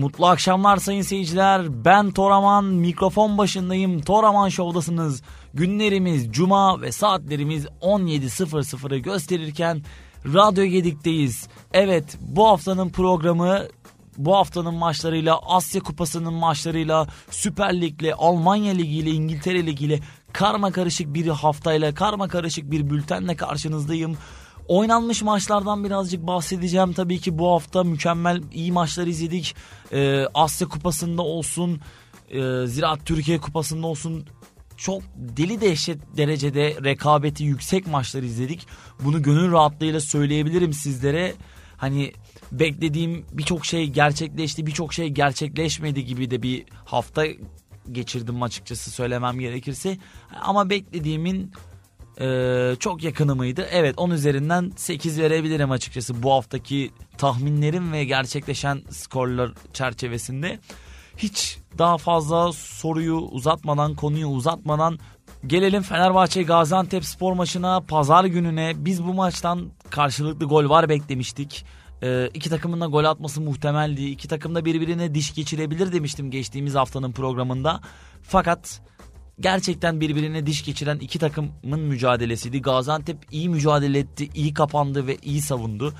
Mutlu akşamlar sayın seyirciler. Ben Toraman, mikrofon başındayım. Toraman Show'dasınız. Günlerimiz cuma ve saatlerimiz 17.00'ı gösterirken Radyo Gedik'teyiz. Evet bu haftanın programı bu haftanın maçlarıyla Asya Kupası'nın maçlarıyla Süper Lig'le Almanya Ligi ile İngiltere Ligi ile karma karışık bir haftayla karma karışık bir bültenle karşınızdayım. Oynanmış maçlardan birazcık bahsedeceğim. Tabii ki bu hafta mükemmel iyi maçlar izledik. Ee, Asya Kupası'nda olsun, e, Ziraat Türkiye Kupası'nda olsun çok deli dehşet derecede rekabeti yüksek maçlar izledik. Bunu gönül rahatlığıyla söyleyebilirim sizlere. Hani beklediğim birçok şey gerçekleşti, birçok şey gerçekleşmedi gibi de bir hafta geçirdim açıkçası söylemem gerekirse. Ama beklediğimin e, çok yakını mıydı? Evet 10 üzerinden 8 verebilirim açıkçası bu haftaki tahminlerim ve gerçekleşen skorlar çerçevesinde. Hiç daha fazla soruyu uzatmadan, konuyu uzatmadan gelelim Fenerbahçe Gaziantep spor maçına pazar gününe. Biz bu maçtan karşılıklı gol var beklemiştik. Ee, iki takımın da gol atması muhtemeldi. İki takım da birbirine diş geçirebilir demiştim geçtiğimiz haftanın programında. Fakat gerçekten birbirine diş geçiren iki takımın mücadelesiydi. Gaziantep iyi mücadele etti, iyi kapandı ve iyi savundu.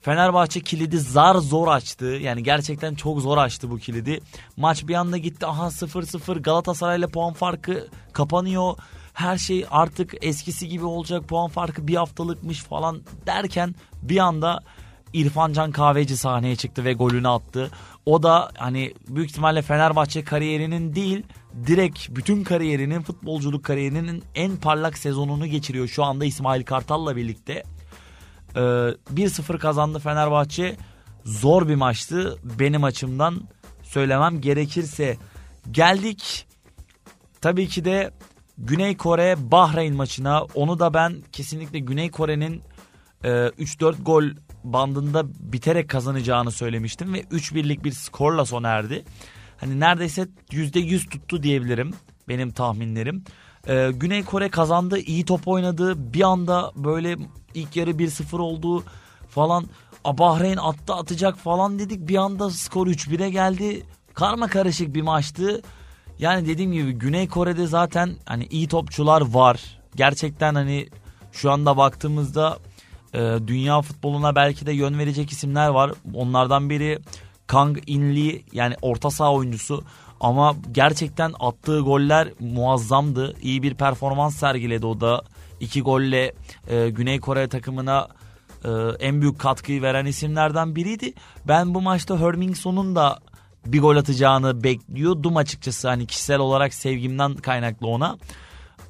Fenerbahçe kilidi zar zor açtı. Yani gerçekten çok zor açtı bu kilidi. Maç bir anda gitti. Aha 0-0 Galatasaray'la puan farkı kapanıyor. Her şey artık eskisi gibi olacak. Puan farkı bir haftalıkmış falan derken bir anda İrfan Can Kahveci sahneye çıktı ve golünü attı. O da hani büyük ihtimalle Fenerbahçe kariyerinin değil direkt bütün kariyerinin futbolculuk kariyerinin en parlak sezonunu geçiriyor şu anda İsmail Kartal'la birlikte. Ee, 1-0 kazandı Fenerbahçe. Zor bir maçtı benim açımdan söylemem gerekirse. Geldik tabii ki de Güney Kore Bahreyn maçına. Onu da ben kesinlikle Güney Kore'nin e, 3-4 gol bandında biterek kazanacağını söylemiştim ve 3-1'lik bir skorla sona erdi. Hani neredeyse %100 tuttu diyebilirim benim tahminlerim. Ee, Güney Kore kazandı, iyi top oynadı. Bir anda böyle ilk yarı 1-0 oldu falan. Bahreyn attı atacak falan dedik. Bir anda skor 3-1'e geldi. Karma karışık bir maçtı. Yani dediğim gibi Güney Kore'de zaten hani iyi topçular var. Gerçekten hani şu anda baktığımızda e, dünya futboluna belki de yön verecek isimler var. Onlardan biri Kang In Lee yani orta saha oyuncusu ama gerçekten attığı goller muazzamdı. İyi bir performans sergiledi o da. İki golle e, Güney Kore takımına e, en büyük katkıyı veren isimlerden biriydi. Ben bu maçta Hermingson'un da bir gol atacağını bekliyordum açıkçası. Hani kişisel olarak sevgimden kaynaklı ona.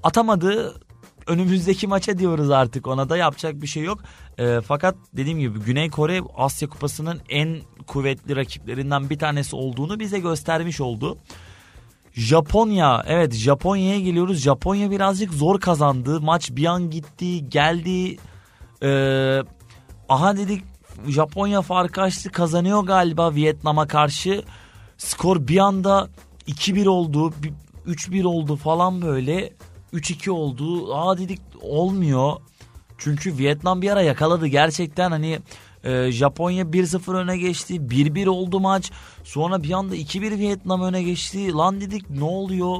Atamadı önümüzdeki maça diyoruz artık ona da yapacak bir şey yok. E, fakat dediğim gibi Güney Kore Asya Kupası'nın en kuvvetli rakiplerinden bir tanesi olduğunu bize göstermiş oldu. Japonya evet Japonya'ya geliyoruz. Japonya birazcık zor kazandı. Maç bir an gitti geldi. Ee, aha dedik Japonya farkı açtı kazanıyor galiba Vietnam'a karşı. Skor bir anda 2-1 oldu 3-1 oldu falan böyle. 3-2 oldu. Aa dedik olmuyor. Çünkü Vietnam bir ara yakaladı. Gerçekten hani e, Japonya 1-0 öne geçti. 1-1 oldu maç. Sonra bir anda 2-1 Vietnam öne geçti. Lan dedik ne oluyor?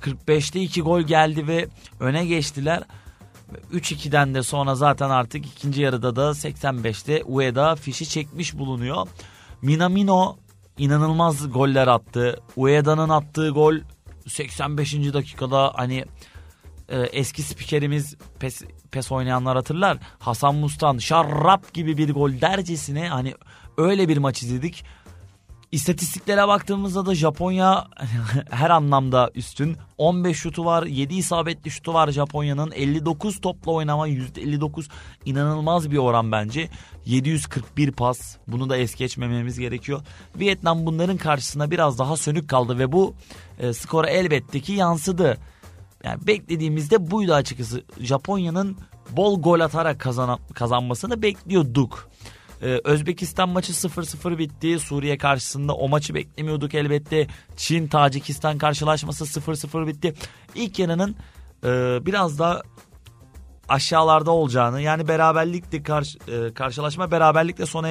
45'te 2 gol geldi ve öne geçtiler. 3-2'den de sonra zaten artık ikinci yarıda da 85'te Ueda fişi çekmiş bulunuyor. Minamino inanılmaz goller attı. Ueda'nın attığı gol 85. dakikada hani e, eski spikerimiz pes, pes oynayanlar hatırlar. Hasan Mustan şarrap gibi bir gol dercesine hani öyle bir maç izledik. İstatistiklere baktığımızda da Japonya her anlamda üstün. 15 şutu var, 7 isabetli şutu var Japonya'nın. 59 topla oynama %59 inanılmaz bir oran bence. 741 pas. Bunu da es geçmememiz gerekiyor. Vietnam bunların karşısında biraz daha sönük kaldı ve bu e, skora elbette ki yansıdı. Yani beklediğimizde buydu açıkçası. Japonya'nın bol gol atarak kazan kazanmasını bekliyorduk. Ee, Özbekistan maçı 0-0 bitti. Suriye karşısında o maçı beklemiyorduk elbette. Çin Tacikistan karşılaşması 0-0 bitti. İlk yarının e, biraz da aşağılarda olacağını yani beraberlikle karşı, e, karşılaşma beraberlikle sona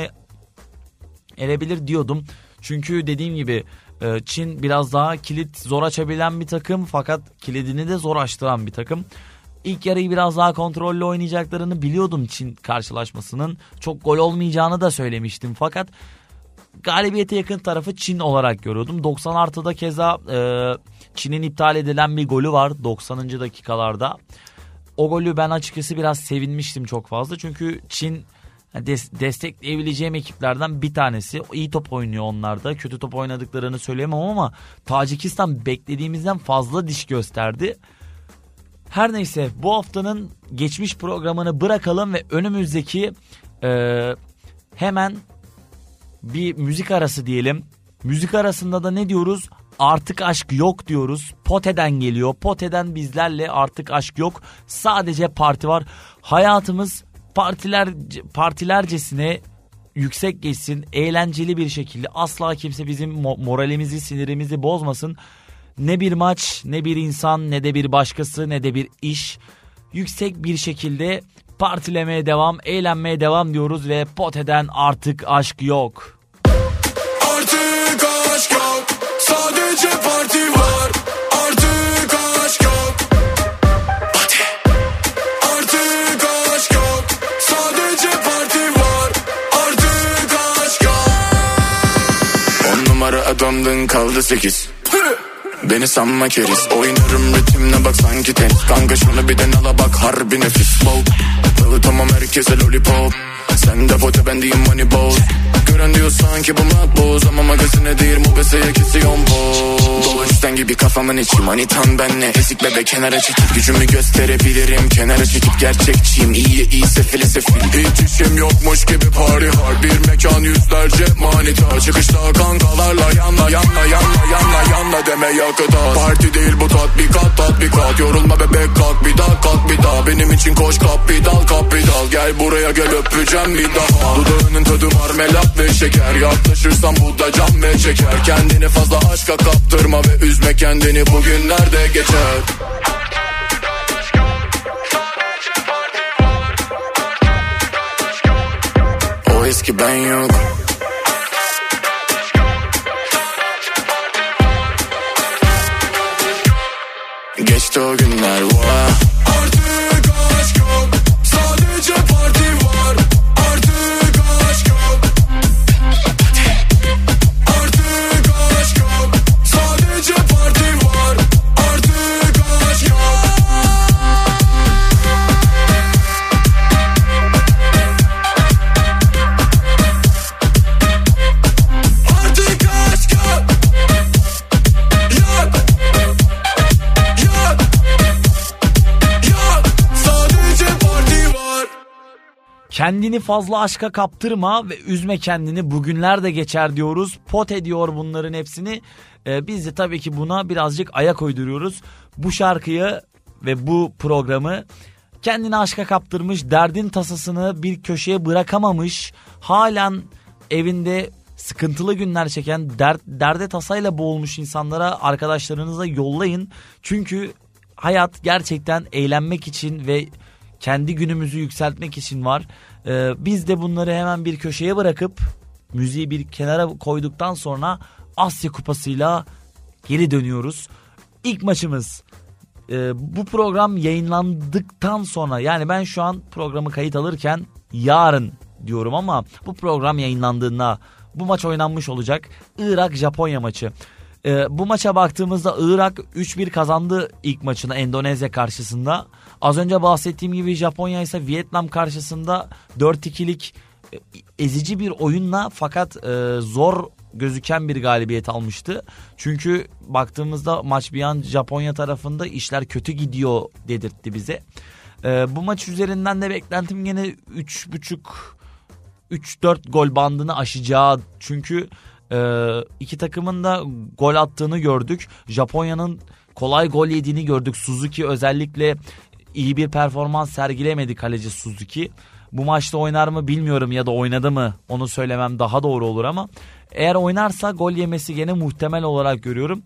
erebilir diyordum. Çünkü dediğim gibi e, Çin biraz daha kilit zor açabilen bir takım fakat kilidini de zor açtıran bir takım. İlk yarıyı biraz daha kontrollü oynayacaklarını biliyordum Çin karşılaşmasının. Çok gol olmayacağını da söylemiştim fakat galibiyete yakın tarafı Çin olarak görüyordum. 90 artıda keza e, Çin'in iptal edilen bir golü var 90. dakikalarda. O golü ben açıkçası biraz sevinmiştim çok fazla. Çünkü Çin des- destekleyebileceğim ekiplerden bir tanesi. İyi top oynuyor onlar da. Kötü top oynadıklarını söyleyemem ama Tacikistan beklediğimizden fazla diş gösterdi. Her neyse bu haftanın geçmiş programını bırakalım ve önümüzdeki e, hemen bir müzik arası diyelim. Müzik arasında da ne diyoruz? Artık aşk yok diyoruz. Pote'den geliyor. Pote'den bizlerle artık aşk yok. Sadece parti var. Hayatımız partiler partilercesine yüksek geçsin. Eğlenceli bir şekilde. Asla kimse bizim moralimizi, sinirimizi bozmasın. Ne bir maç, ne bir insan, ne de bir başkası, ne de bir iş. Yüksek bir şekilde partilemeye devam, eğlenmeye devam diyoruz ve Pote'den artık aşk yok. Adamdın kaldı sekiz. Beni sanma keriz. Oynarım ritimle bak sanki tenis. Kanka şunu bir de nala bak harbi nefis. Wow. Dağıtamam herkese lollipop. Sen de pote ben diyeyim money ball. Gören diyor sanki bu makbuz Ama magazine değil mobeseye kesiyon poz Dolu üstten gibi kafamın içi Manitan benle ezik bebe kenara çekip Gücümü gösterebilirim. Kenara çekip Gerçekçiyim. İyi iyi sefile sefil. Hiç işim yokmuş gibi party hard. Bir mekan yakıta Parti değil bu tatbikat tatbikat Yorulma bebek kalk bir daha kalk bir daha Benim için koş kapital kapital Gel buraya gel öpeceğim bir daha Dudağının tadı marmelat ve şeker. Yaklaşırsan bu da cam ve çeker. Kendini fazla aşka kaptırma ve üzme kendini. Bugünlerde geçer? O eski ben yok Geçti o günler wow. Kendini fazla aşka kaptırma ve üzme kendini bugünler de geçer diyoruz. Pot ediyor bunların hepsini. Ee, biz de tabii ki buna birazcık ayak uyduruyoruz. Bu şarkıyı ve bu programı kendini aşka kaptırmış, derdin tasasını bir köşeye bırakamamış, halen evinde sıkıntılı günler çeken, dert, derde tasayla boğulmuş insanlara arkadaşlarınıza yollayın. Çünkü hayat gerçekten eğlenmek için ve kendi günümüzü yükseltmek için var. Ee, biz de bunları hemen bir köşeye bırakıp müziği bir kenara koyduktan sonra Asya Kupası'yla geri dönüyoruz. İlk maçımız e, bu program yayınlandıktan sonra yani ben şu an programı kayıt alırken yarın diyorum ama bu program yayınlandığında bu maç oynanmış olacak. Irak-Japonya maçı. E, bu maça baktığımızda Irak 3-1 kazandı ilk maçını Endonezya karşısında. Az önce bahsettiğim gibi Japonya ise Vietnam karşısında 4-2'lik e, ezici bir oyunla fakat e, zor gözüken bir galibiyet almıştı. Çünkü baktığımızda maç bir an Japonya tarafında işler kötü gidiyor dedirtti bize. E, bu maç üzerinden de beklentim gene 3.5 3-4 gol bandını aşacağı çünkü e, iki takımın da gol attığını gördük. Japonya'nın kolay gol yediğini gördük. Suzuki özellikle iyi bir performans sergilemedi kaleci Suzuki. Bu maçta oynar mı bilmiyorum ya da oynadı mı onu söylemem daha doğru olur ama eğer oynarsa gol yemesi gene muhtemel olarak görüyorum.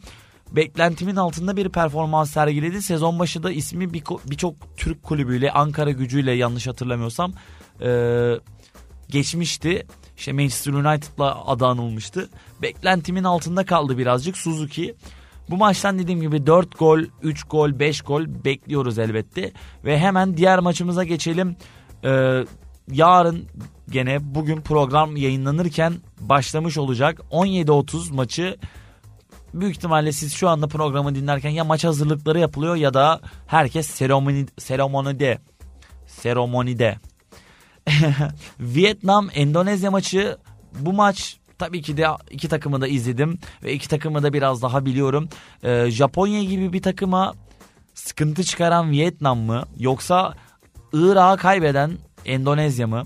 Beklentimin altında bir performans sergiledi. Sezon başı da ismi birçok Türk kulübüyle Ankara gücüyle yanlış hatırlamıyorsam e, geçmişti. İşte Manchester United'la adı anılmıştı. Beklentimin altında kaldı birazcık Suzuki. Bu maçtan dediğim gibi 4 gol, 3 gol, 5 gol bekliyoruz elbette. Ve hemen diğer maçımıza geçelim. Ee, yarın gene bugün program yayınlanırken başlamış olacak. 17.30 maçı büyük ihtimalle siz şu anda programı dinlerken ya maç hazırlıkları yapılıyor ya da herkes seremoni, seremonide seremonide. Vietnam Endonezya maçı bu maç tabii ki de iki takımı da izledim ve iki takımı da biraz daha biliyorum. Ee, Japonya gibi bir takıma sıkıntı çıkaran Vietnam mı yoksa Irak'ı kaybeden Endonezya mı?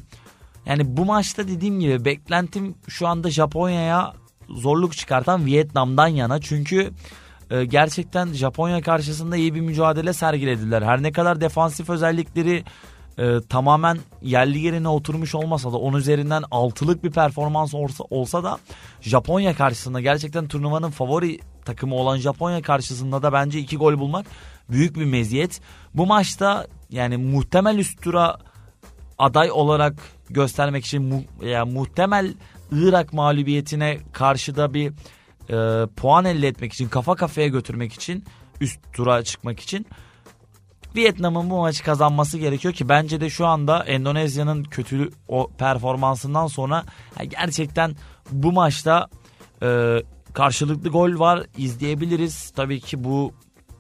Yani bu maçta dediğim gibi beklentim şu anda Japonya'ya zorluk çıkartan Vietnam'dan yana. Çünkü e, gerçekten Japonya karşısında iyi bir mücadele sergilediler. Her ne kadar defansif özellikleri e, tamamen yerli yerine oturmuş olmasa da onun üzerinden altılık bir performans olsa, olsa da Japonya karşısında gerçekten turnuvanın favori takımı olan Japonya karşısında da bence iki gol bulmak büyük bir meziyet. Bu maçta yani muhtemel üst tura aday olarak göstermek için mu, yani muhtemel Irak mağlubiyetine karşıda bir e, puan elde etmek için kafa kafaya götürmek için üst tura çıkmak için Vietnam'ın bu maçı kazanması gerekiyor ki bence de şu anda Endonezya'nın kötü o performansından sonra gerçekten bu maçta e, karşılıklı gol var izleyebiliriz. Tabii ki bu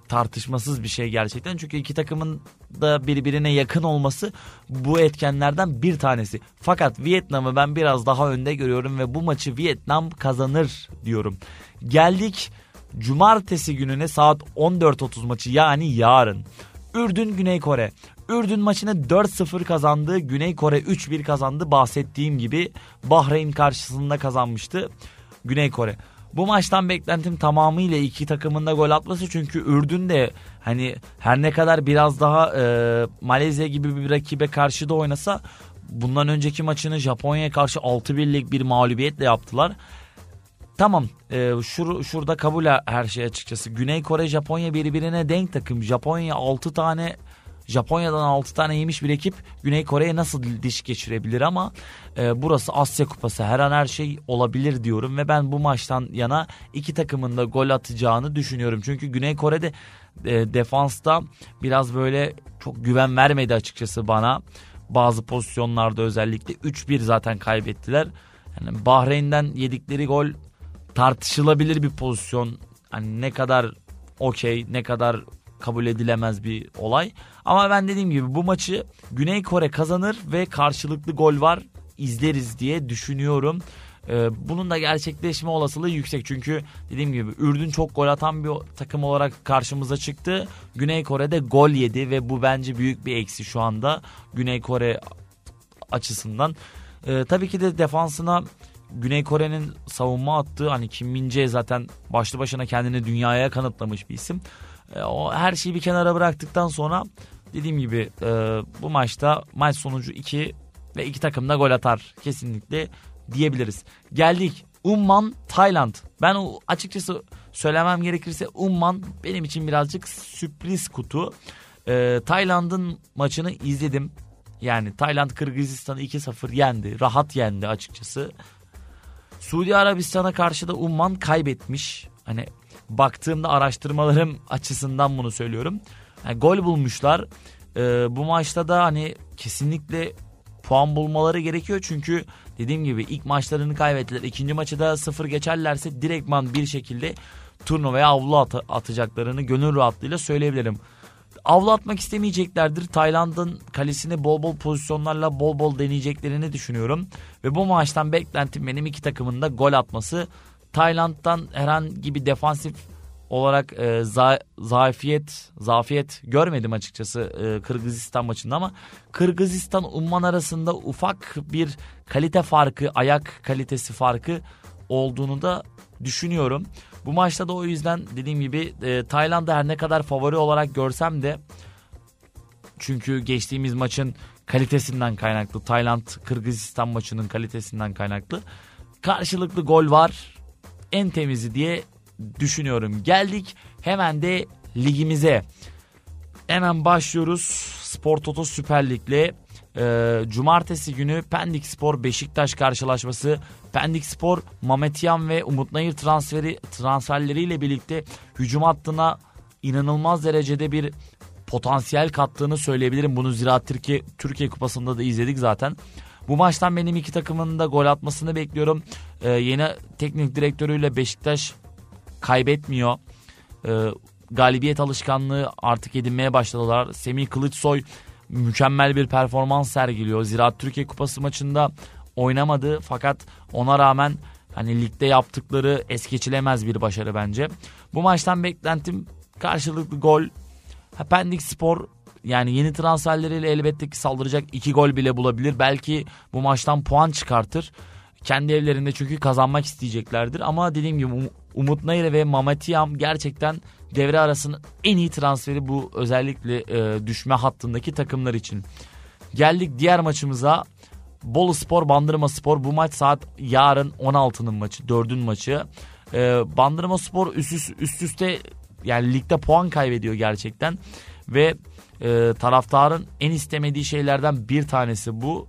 tartışmasız bir şey gerçekten. Çünkü iki takımın da birbirine yakın olması bu etkenlerden bir tanesi. Fakat Vietnam'ı ben biraz daha önde görüyorum ve bu maçı Vietnam kazanır diyorum. Geldik cumartesi gününe saat 14.30 maçı yani yarın. Ürdün Güney Kore. Ürdün maçını 4-0 kazandı. Güney Kore 3-1 kazandı. Bahsettiğim gibi Bahreyn karşısında kazanmıştı Güney Kore. Bu maçtan beklentim tamamıyla iki takımın da gol atması çünkü Ürdün de hani her ne kadar biraz daha e, Malezya gibi bir rakibe karşı da oynasa bundan önceki maçını Japonya'ya karşı 6-1'lik bir mağlubiyetle yaptılar. Tamam e, şur, şurada kabul her şey açıkçası. Güney Kore Japonya birbirine denk takım. Japonya 6 tane Japonya'dan 6 tane yemiş bir ekip Güney Kore'ye nasıl diş geçirebilir ama e, burası Asya Kupası her an her şey olabilir diyorum ve ben bu maçtan yana iki takımın da gol atacağını düşünüyorum. Çünkü Güney Kore'de e, defansta biraz böyle çok güven vermedi açıkçası bana. Bazı pozisyonlarda özellikle 3-1 zaten kaybettiler. Yani Bahreyn'den yedikleri gol tartışılabilir bir pozisyon. Hani ne kadar okey ne kadar kabul edilemez bir olay. Ama ben dediğim gibi bu maçı Güney Kore kazanır ve karşılıklı gol var izleriz diye düşünüyorum. Ee, bunun da gerçekleşme olasılığı yüksek. Çünkü dediğim gibi Ürdün çok gol atan bir takım olarak karşımıza çıktı. Güney Kore'de gol yedi ve bu bence büyük bir eksi şu anda Güney Kore açısından. Ee, tabii ki de defansına Güney Kore'nin savunma attığı hani Kim Min Jae zaten başlı başına kendini dünyaya kanıtlamış bir isim. E, o her şeyi bir kenara bıraktıktan sonra dediğim gibi e, bu maçta maç sonucu 2 ve iki takım da gol atar kesinlikle diyebiliriz. Geldik Umman Tayland. Ben açıkçası söylemem gerekirse Umman benim için birazcık sürpriz kutu. E, Tayland'ın maçını izledim. Yani Tayland Kırgızistan'ı 2-0 yendi. Rahat yendi açıkçası. Suudi Arabistan'a karşı da Umman kaybetmiş. Hani baktığımda araştırmalarım açısından bunu söylüyorum. Yani gol bulmuşlar. Ee, bu maçta da hani kesinlikle puan bulmaları gerekiyor. Çünkü dediğim gibi ilk maçlarını kaybettiler. İkinci maçı da sıfır geçerlerse direktman bir şekilde turnuvaya avlu at atacaklarını gönül rahatlığıyla söyleyebilirim. Avlu atmak istemeyeceklerdir. Tayland'ın kalesini bol bol pozisyonlarla bol bol deneyeceklerini düşünüyorum. Ve bu maçtan beklentim benim iki takımın da gol atması. Tayland'dan herhangi bir defansif olarak e, za zafiyet zafiyet görmedim açıkçası e, Kırgızistan maçında ama Kırgızistan Umman arasında ufak bir kalite farkı, ayak kalitesi farkı olduğunu da düşünüyorum. Bu maçta da o yüzden dediğim gibi e, Tayland'ı her ne kadar favori olarak görsem de çünkü geçtiğimiz maçın kalitesinden kaynaklı Tayland Kırgızistan maçının kalitesinden kaynaklı karşılıklı gol var en temizi diye düşünüyorum. Geldik hemen de ligimize. Hemen başlıyoruz Spor Toto Süper Lig'le. Ee, cumartesi günü Pendik Spor Beşiktaş karşılaşması. Pendik Spor Mametyan ve Umut Nayır transferi transferleriyle birlikte hücum hattına inanılmaz derecede bir potansiyel kattığını söyleyebilirim. Bunu Ziraat Türkiye Türkiye Kupası'nda da izledik zaten. Bu maçtan benim iki takımın da gol atmasını bekliyorum. Ee, yeni teknik direktörüyle Beşiktaş kaybetmiyor. Ee, galibiyet alışkanlığı artık edinmeye başladılar. Semih Kılıçsoy mükemmel bir performans sergiliyor. Ziraat Türkiye Kupası maçında oynamadı fakat ona rağmen hani ligde yaptıkları es geçilemez bir başarı bence. Bu maçtan beklentim karşılıklı gol. Pendik Spor yani yeni transferleriyle elbette ki saldıracak iki gol bile bulabilir. Belki bu maçtan puan çıkartır. Kendi evlerinde çünkü kazanmak isteyeceklerdir. Ama dediğim gibi um- Umut Nayre ve Mamatiyam gerçekten devre arasının en iyi transferi bu özellikle e, düşme hattındaki takımlar için. Geldik diğer maçımıza. Bolu Spor Bandırma Spor bu maç saat yarın 16'nın maçı 4'ün maçı. E, Bandırma Spor üst, üst, üst üste yani ligde puan kaybediyor gerçekten ve e, taraftarın en istemediği şeylerden bir tanesi bu.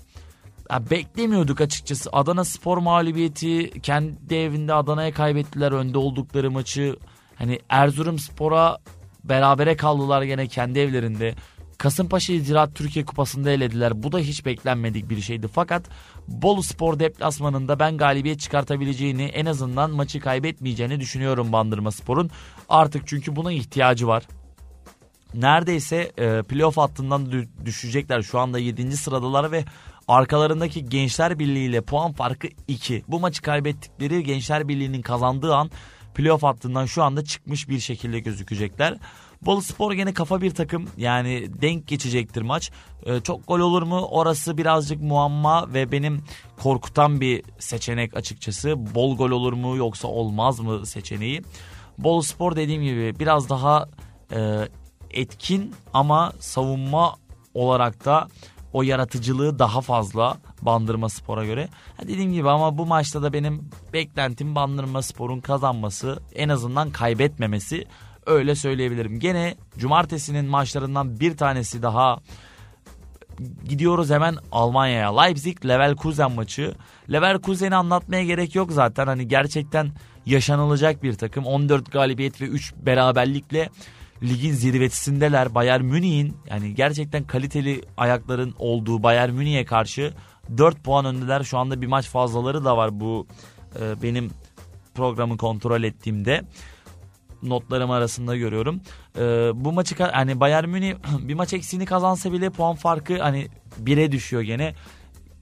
Ya beklemiyorduk açıkçası. Adana Spor mağlubiyeti kendi evinde Adana'ya kaybettiler önde oldukları maçı. Hani Erzurum Spor'a berabere kaldılar gene kendi evlerinde. Kasımpaşa Ziraat Türkiye Kupası'nda elediler. Bu da hiç beklenmedik bir şeydi. Fakat Bolu Spor deplasmanında ben galibiyet çıkartabileceğini en azından maçı kaybetmeyeceğini düşünüyorum Bandırma Spor'un. Artık çünkü buna ihtiyacı var neredeyse e, playoff hattından düşecekler. Şu anda 7. sıradalar ve arkalarındaki Gençler Birliği ile puan farkı 2. Bu maçı kaybettikleri Gençler Birliği'nin kazandığı an playoff hattından şu anda çıkmış bir şekilde gözükecekler. Bolu Spor gene kafa bir takım yani denk geçecektir maç. Ee, çok gol olur mu orası birazcık muamma ve benim korkutan bir seçenek açıkçası. Bol gol olur mu yoksa olmaz mı seçeneği. Bolu Spor dediğim gibi biraz daha e, etkin ama savunma olarak da o yaratıcılığı daha fazla Bandırma Spor'a göre. dediğim gibi ama bu maçta da benim beklentim Bandırma Spor'un kazanması en azından kaybetmemesi öyle söyleyebilirim. Gene cumartesinin maçlarından bir tanesi daha gidiyoruz hemen Almanya'ya. Leipzig Leverkusen maçı. Leverkusen'i anlatmaya gerek yok zaten. Hani gerçekten yaşanılacak bir takım. 14 galibiyet ve 3 beraberlikle ligin zirvesindeler. Bayern Münih'in yani gerçekten kaliteli ayakların olduğu Bayern Münih'e karşı 4 puan öndeler. Şu anda bir maç fazlaları da var bu e, benim programı kontrol ettiğimde notlarım arasında görüyorum. E, bu maçı hani Bayern Münih bir maç eksiğini kazansa bile puan farkı hani 1'e düşüyor gene.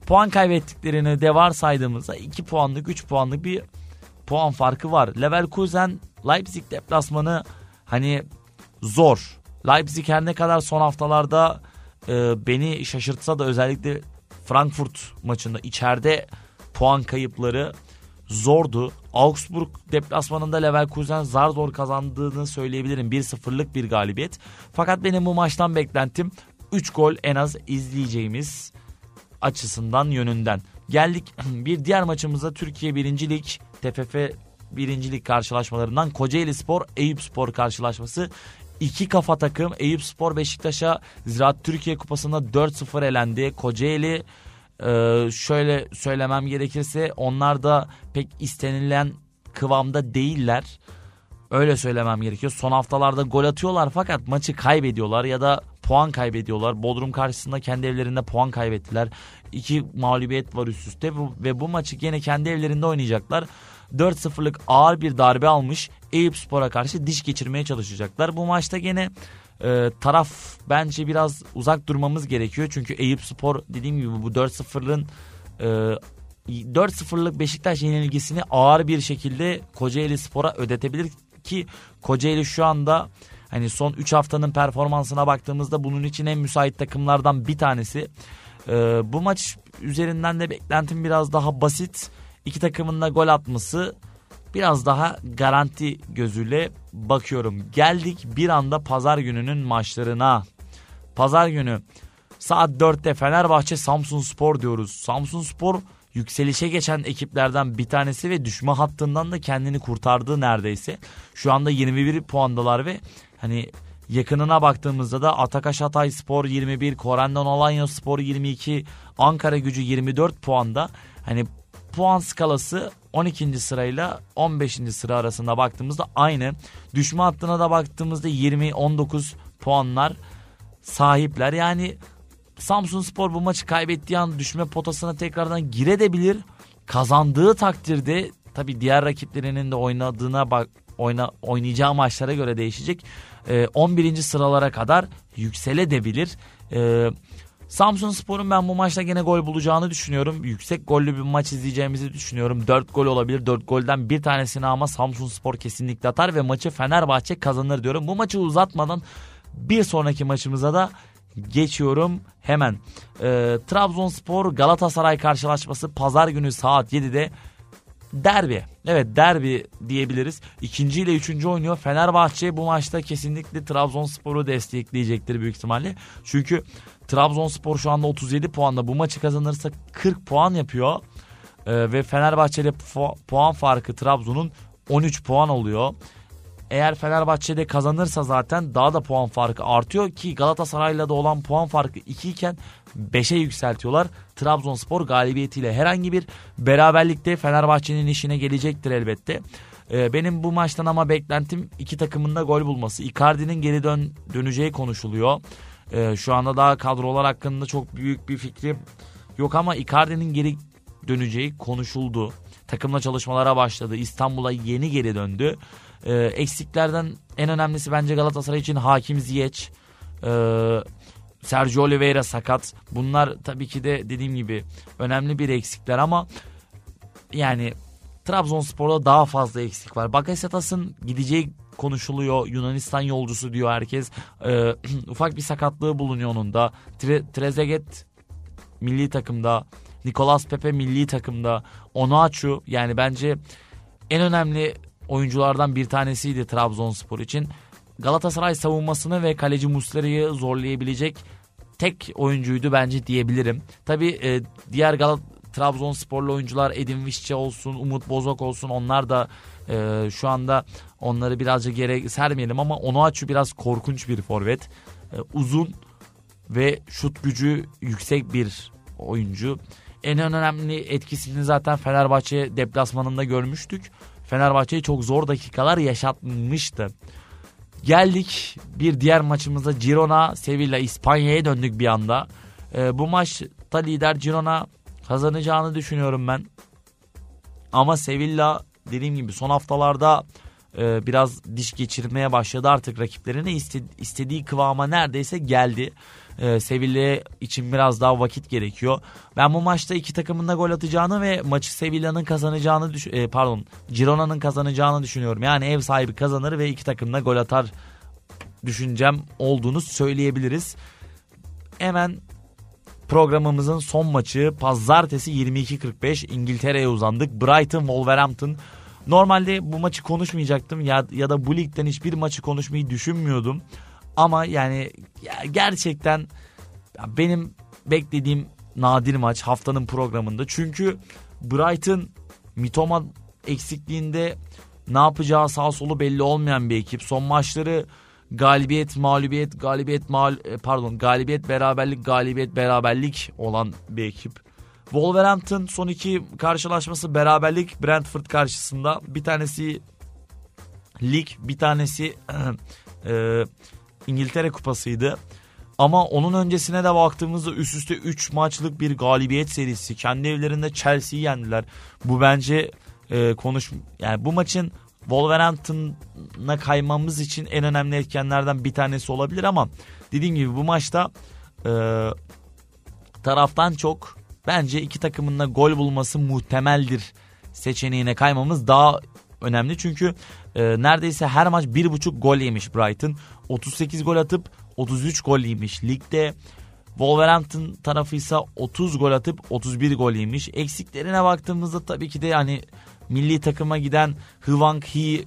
Puan kaybettiklerini de varsaydığımızda 2 puanlık 3 puanlık bir puan farkı var. Leverkusen Leipzig deplasmanı hani zor. Leipzig her ne kadar son haftalarda e, beni şaşırtsa da özellikle Frankfurt maçında içeride puan kayıpları zordu. Augsburg deplasmanında Leverkusen zar zor kazandığını söyleyebilirim. 1-0'lık bir galibiyet. Fakat benim bu maçtan beklentim 3 gol en az izleyeceğimiz açısından yönünden. Geldik bir diğer maçımıza Türkiye 1. Lig TFF 1. Lig karşılaşmalarından Kocaeli Spor Eyüp Spor karşılaşması iki kafa takım Eyüp Spor Beşiktaş'a Ziraat Türkiye Kupası'nda 4-0 elendi. Kocaeli e, şöyle söylemem gerekirse onlar da pek istenilen kıvamda değiller. Öyle söylemem gerekiyor. Son haftalarda gol atıyorlar fakat maçı kaybediyorlar ya da puan kaybediyorlar. Bodrum karşısında kendi evlerinde puan kaybettiler. İki mağlubiyet var üst üste ve bu maçı yine kendi evlerinde oynayacaklar. 4-0'lık ağır bir darbe almış Eyüp Spor'a karşı diş geçirmeye çalışacaklar. Bu maçta gene e, taraf bence biraz uzak durmamız gerekiyor. Çünkü Eyüp Spor dediğim gibi bu 4-0'ın e, 4-0'lık Beşiktaş yenilgisini ağır bir şekilde Kocaeli Spor'a ödetebilir ki Kocaeli şu anda hani son 3 haftanın performansına baktığımızda bunun için en müsait takımlardan bir tanesi. Ee, bu maç üzerinden de beklentim biraz daha basit. İki takımın da gol atması biraz daha garanti gözüyle bakıyorum. Geldik bir anda pazar gününün maçlarına. Pazar günü saat 4'te Fenerbahçe Samsun Spor diyoruz. Samsun Spor yükselişe geçen ekiplerden bir tanesi ve düşme hattından da kendini kurtardı neredeyse. Şu anda 21 puandalar ve hani yakınına baktığımızda da Atakaş Hatay Spor 21, Korendon Alanya Spor 22, Ankara Gücü 24 puanda. Hani puan skalası 12. sırayla 15. sıra arasında baktığımızda aynı. Düşme hattına da baktığımızda 20-19 puanlar sahipler. Yani Samsun Spor bu maçı kaybettiği an düşme potasına tekrardan girebilir. Kazandığı takdirde tabi diğer rakiplerinin de oynadığına bak oyna, oynayacağı maçlara göre değişecek. E, 11. sıralara kadar yükselebilir. E, Samsun Spor'un ben bu maçta gene gol bulacağını düşünüyorum. Yüksek gollü bir maç izleyeceğimizi düşünüyorum. 4 gol olabilir. 4 golden bir tanesini ama Samsun Spor kesinlikle atar ve maçı Fenerbahçe kazanır diyorum. Bu maçı uzatmadan bir sonraki maçımıza da geçiyorum hemen. E, Trabzonspor Galatasaray karşılaşması pazar günü saat 7'de derbi. Evet derbi diyebiliriz. İkinci ile üçüncü oynuyor. Fenerbahçe bu maçta kesinlikle Trabzonspor'u destekleyecektir büyük ihtimalle. Çünkü Trabzonspor şu anda 37 puanla bu maçı kazanırsa 40 puan yapıyor. Ee, ve Fenerbahçe ile puan farkı Trabzon'un 13 puan oluyor. Eğer Fenerbahçe'de kazanırsa zaten daha da puan farkı artıyor ki Galatasaray'la da olan puan farkı 2 iken 5'e yükseltiyorlar. Trabzonspor galibiyetiyle herhangi bir beraberlikte Fenerbahçe'nin işine gelecektir elbette. Ee, benim bu maçtan ama beklentim iki takımın da gol bulması. Icardi'nin geri dön döneceği konuşuluyor. Ee, şu anda daha kadrolar hakkında çok büyük bir fikrim yok ama Icardi'nin geri döneceği konuşuldu. Takımla çalışmalara başladı. İstanbul'a yeni geri döndü. Ee, eksiklerden en önemlisi bence Galatasaray için Hakim Ziyech. Ee, Sergio Oliveira sakat. Bunlar tabii ki de dediğim gibi önemli bir eksikler ama yani Trabzonspor'da daha fazla eksik var. Bakasetas'ın gideceği konuşuluyor. Yunanistan yolcusu diyor herkes. Ee, ufak bir sakatlığı bulunuyor onun da. Tre Trezeguet milli takımda. Nicolas Pepe milli takımda. Onuachu yani bence en önemli oyunculardan bir tanesiydi Trabzonspor için. Galatasaray savunmasını ve kaleci Muslera'yı zorlayabilecek tek oyuncuydu bence diyebilirim. Tabi e, diğer Galat Trabzonsporlu oyuncular Edin Vişçe olsun, Umut Bozok olsun onlar da e, şu anda onları birazcık geri sermeyelim ama Onuachu biraz korkunç bir forvet. E, uzun ve şut gücü yüksek bir oyuncu. En önemli etkisini zaten Fenerbahçe deplasmanında görmüştük. Fenerbahçe'yi çok zor dakikalar yaşatmıştı. Geldik bir diğer maçımızda Girona, Sevilla, İspanya'ya döndük bir anda. E, bu maçta lider Girona kazanacağını düşünüyorum ben. Ama Sevilla dediğim gibi son haftalarda e, biraz diş geçirmeye başladı artık rakiplerine istediği kıvama neredeyse geldi. E, Sevilla için biraz daha vakit gerekiyor. Ben bu maçta iki takımın da gol atacağını ve maçı Sevilla'nın kazanacağını e, pardon Girona'nın kazanacağını düşünüyorum. Yani ev sahibi kazanır ve iki takım da gol atar düşüncem olduğunu söyleyebiliriz. Hemen programımızın son maçı pazartesi 22.45 İngiltere'ye uzandık. Brighton Wolverhampton. Normalde bu maçı konuşmayacaktım ya, ya da bu ligden hiçbir maçı konuşmayı düşünmüyordum. Ama yani ya gerçekten benim beklediğim nadir maç haftanın programında. Çünkü Brighton Mitoma eksikliğinde ne yapacağı sağ solu belli olmayan bir ekip. Son maçları galibiyet, mağlubiyet, galibiyet, mal e, pardon, galibiyet, beraberlik, galibiyet, beraberlik olan bir ekip. Wolverhampton son iki karşılaşması beraberlik Brentford karşısında. Bir tanesi lig, bir tanesi e, İngiltere kupasıydı. Ama onun öncesine de baktığımızda üst üste 3 maçlık bir galibiyet serisi. Kendi evlerinde Chelsea'yi yendiler. Bu bence e, konuş yani bu maçın Wolverhampton'a kaymamız için en önemli etkenlerden bir tanesi olabilir ama dediğim gibi bu maçta e, taraftan çok bence iki takımın da gol bulması muhtemeldir seçeneğine kaymamız daha önemli. Çünkü e, neredeyse her maç bir buçuk gol yemiş Brighton. 38 gol atıp 33 gol yemiş. Ligde Wolverhampton tarafıysa 30 gol atıp 31 gol yemiş. Eksiklerine baktığımızda tabii ki de yani milli takıma giden Hwang Hee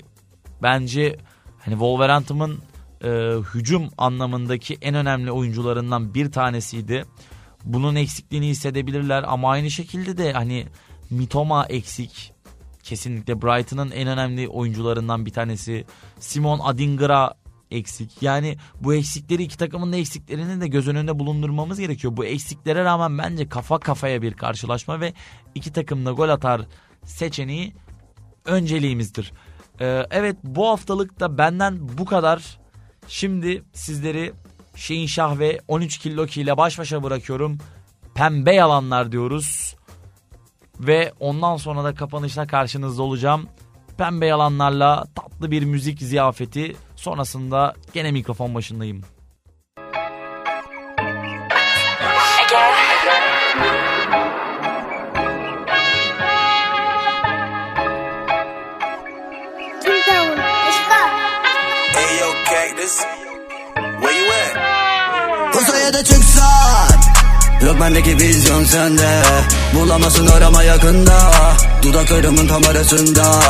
bence hani Wolverhampton'ın e, hücum anlamındaki en önemli oyuncularından bir tanesiydi. Bunun eksikliğini hissedebilirler ama aynı şekilde de hani Mitoma eksik. Kesinlikle Brighton'ın en önemli oyuncularından bir tanesi. Simon Adingra eksik. Yani bu eksikleri iki takımın da eksiklerini de göz önünde bulundurmamız gerekiyor. Bu eksiklere rağmen bence kafa kafaya bir karşılaşma ve iki takım da gol atar seçeneği önceliğimizdir. Ee, evet bu haftalık da benden bu kadar. Şimdi sizleri Şeyin Şah ve 13 Killoki ile baş başa bırakıyorum. Pembe yalanlar diyoruz. Ve ondan sonra da kapanışta karşınızda olacağım. Pembe yalanlarla tatlı bir müzik ziyafeti. Sonrasında gene mikrofon başındayım. Uzaya Yok bendeki vizyon sende. Bulamazsın arama yakında. Dudaklarımın tam arasında.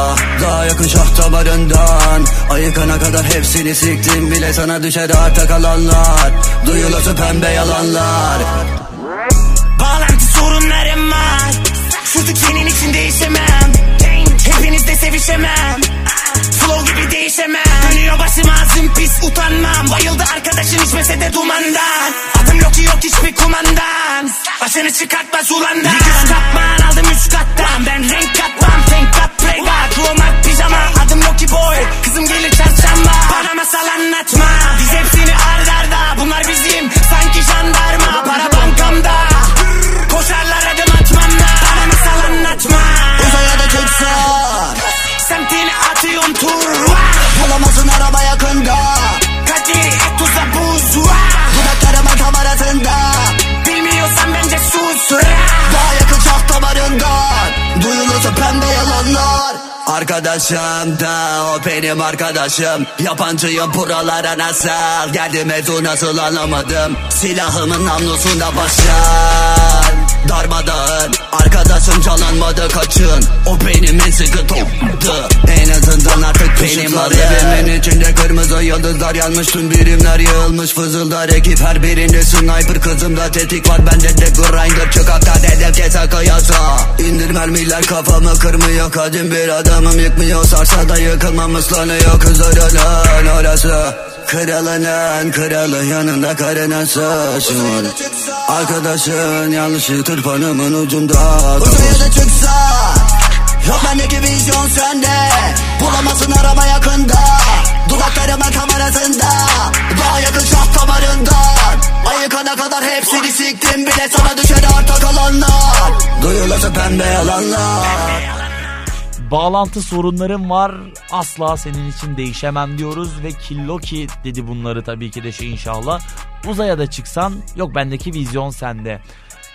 Daha yakın şah damarından. Ayıkana kadar hepsini siktim bile Sana düşer arta kalanlar. Duyulası pembe yalanlar. Bağlantı sorunlarım var. Çocuk senin için değişemem. Hepinizde sevişemem Flow gibi değişemem. Dönüyor başım ağzım pis utanmam. Bayıldı arkadaşın içmese de dumandan. Adım yok ki yok hiçbir kumandan. Başını çıkartma sulandan Yüz katman aldım üç kattan. Ben renk katmam tank kat prega Kromak pijama adım yok ki boy. Kızım gelir çarşamba. Bana masal anlatma. Biz hepsini Arkadaşım da o benim arkadaşım. Yabancıyım buralara nasıl? Geldi mevzu nasıl anlamadım. Silahımın namlusunda başlar Darmadağın. Arkadaşım canlanmadı kaçın. O benim en sıkı toptu. En azından artık benim adım. Evimin içinde kırmızı yıldızlar yanmış. Tüm birimler yığılmış fızıldar Ekip. Her birinde sniper Kızımda tetik var. Bende de grinder Çıkakta dedem kese kıyasa İndir mermiler kafamı kırmıyor. Kadim bir adamım yıkmıyor. Sarsa da yıkılmam ıslanıyor. Kızlarının orası Kralının kralı yanında karının saçın Arkadaşın yanlışı tırpanımın ucunda Uzaya da çıksa Yok bendeki vizyon sende. Bulamazsın arama yakında Dudaklarımın kamerasında. Daha yakın şah damarından. Ayıkana kadar hepsini siktim bile Sana düşer arta kalanlar Duyulası pembe yalanlar Bağlantı sorunlarım var asla senin için değişemem diyoruz ve Killoki dedi bunları tabii ki de şey inşallah. Uzaya da çıksan yok bendeki vizyon sende.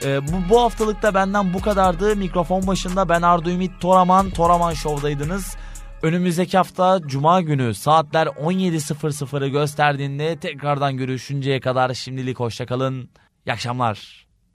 Ee, bu, bu haftalıkta benden bu kadardı. Mikrofon başında ben Ardu Ümit Toraman, Toraman Show'daydınız. Önümüzdeki hafta Cuma günü saatler 17.00'ı gösterdiğinde tekrardan görüşünceye kadar şimdilik hoşçakalın. İyi akşamlar.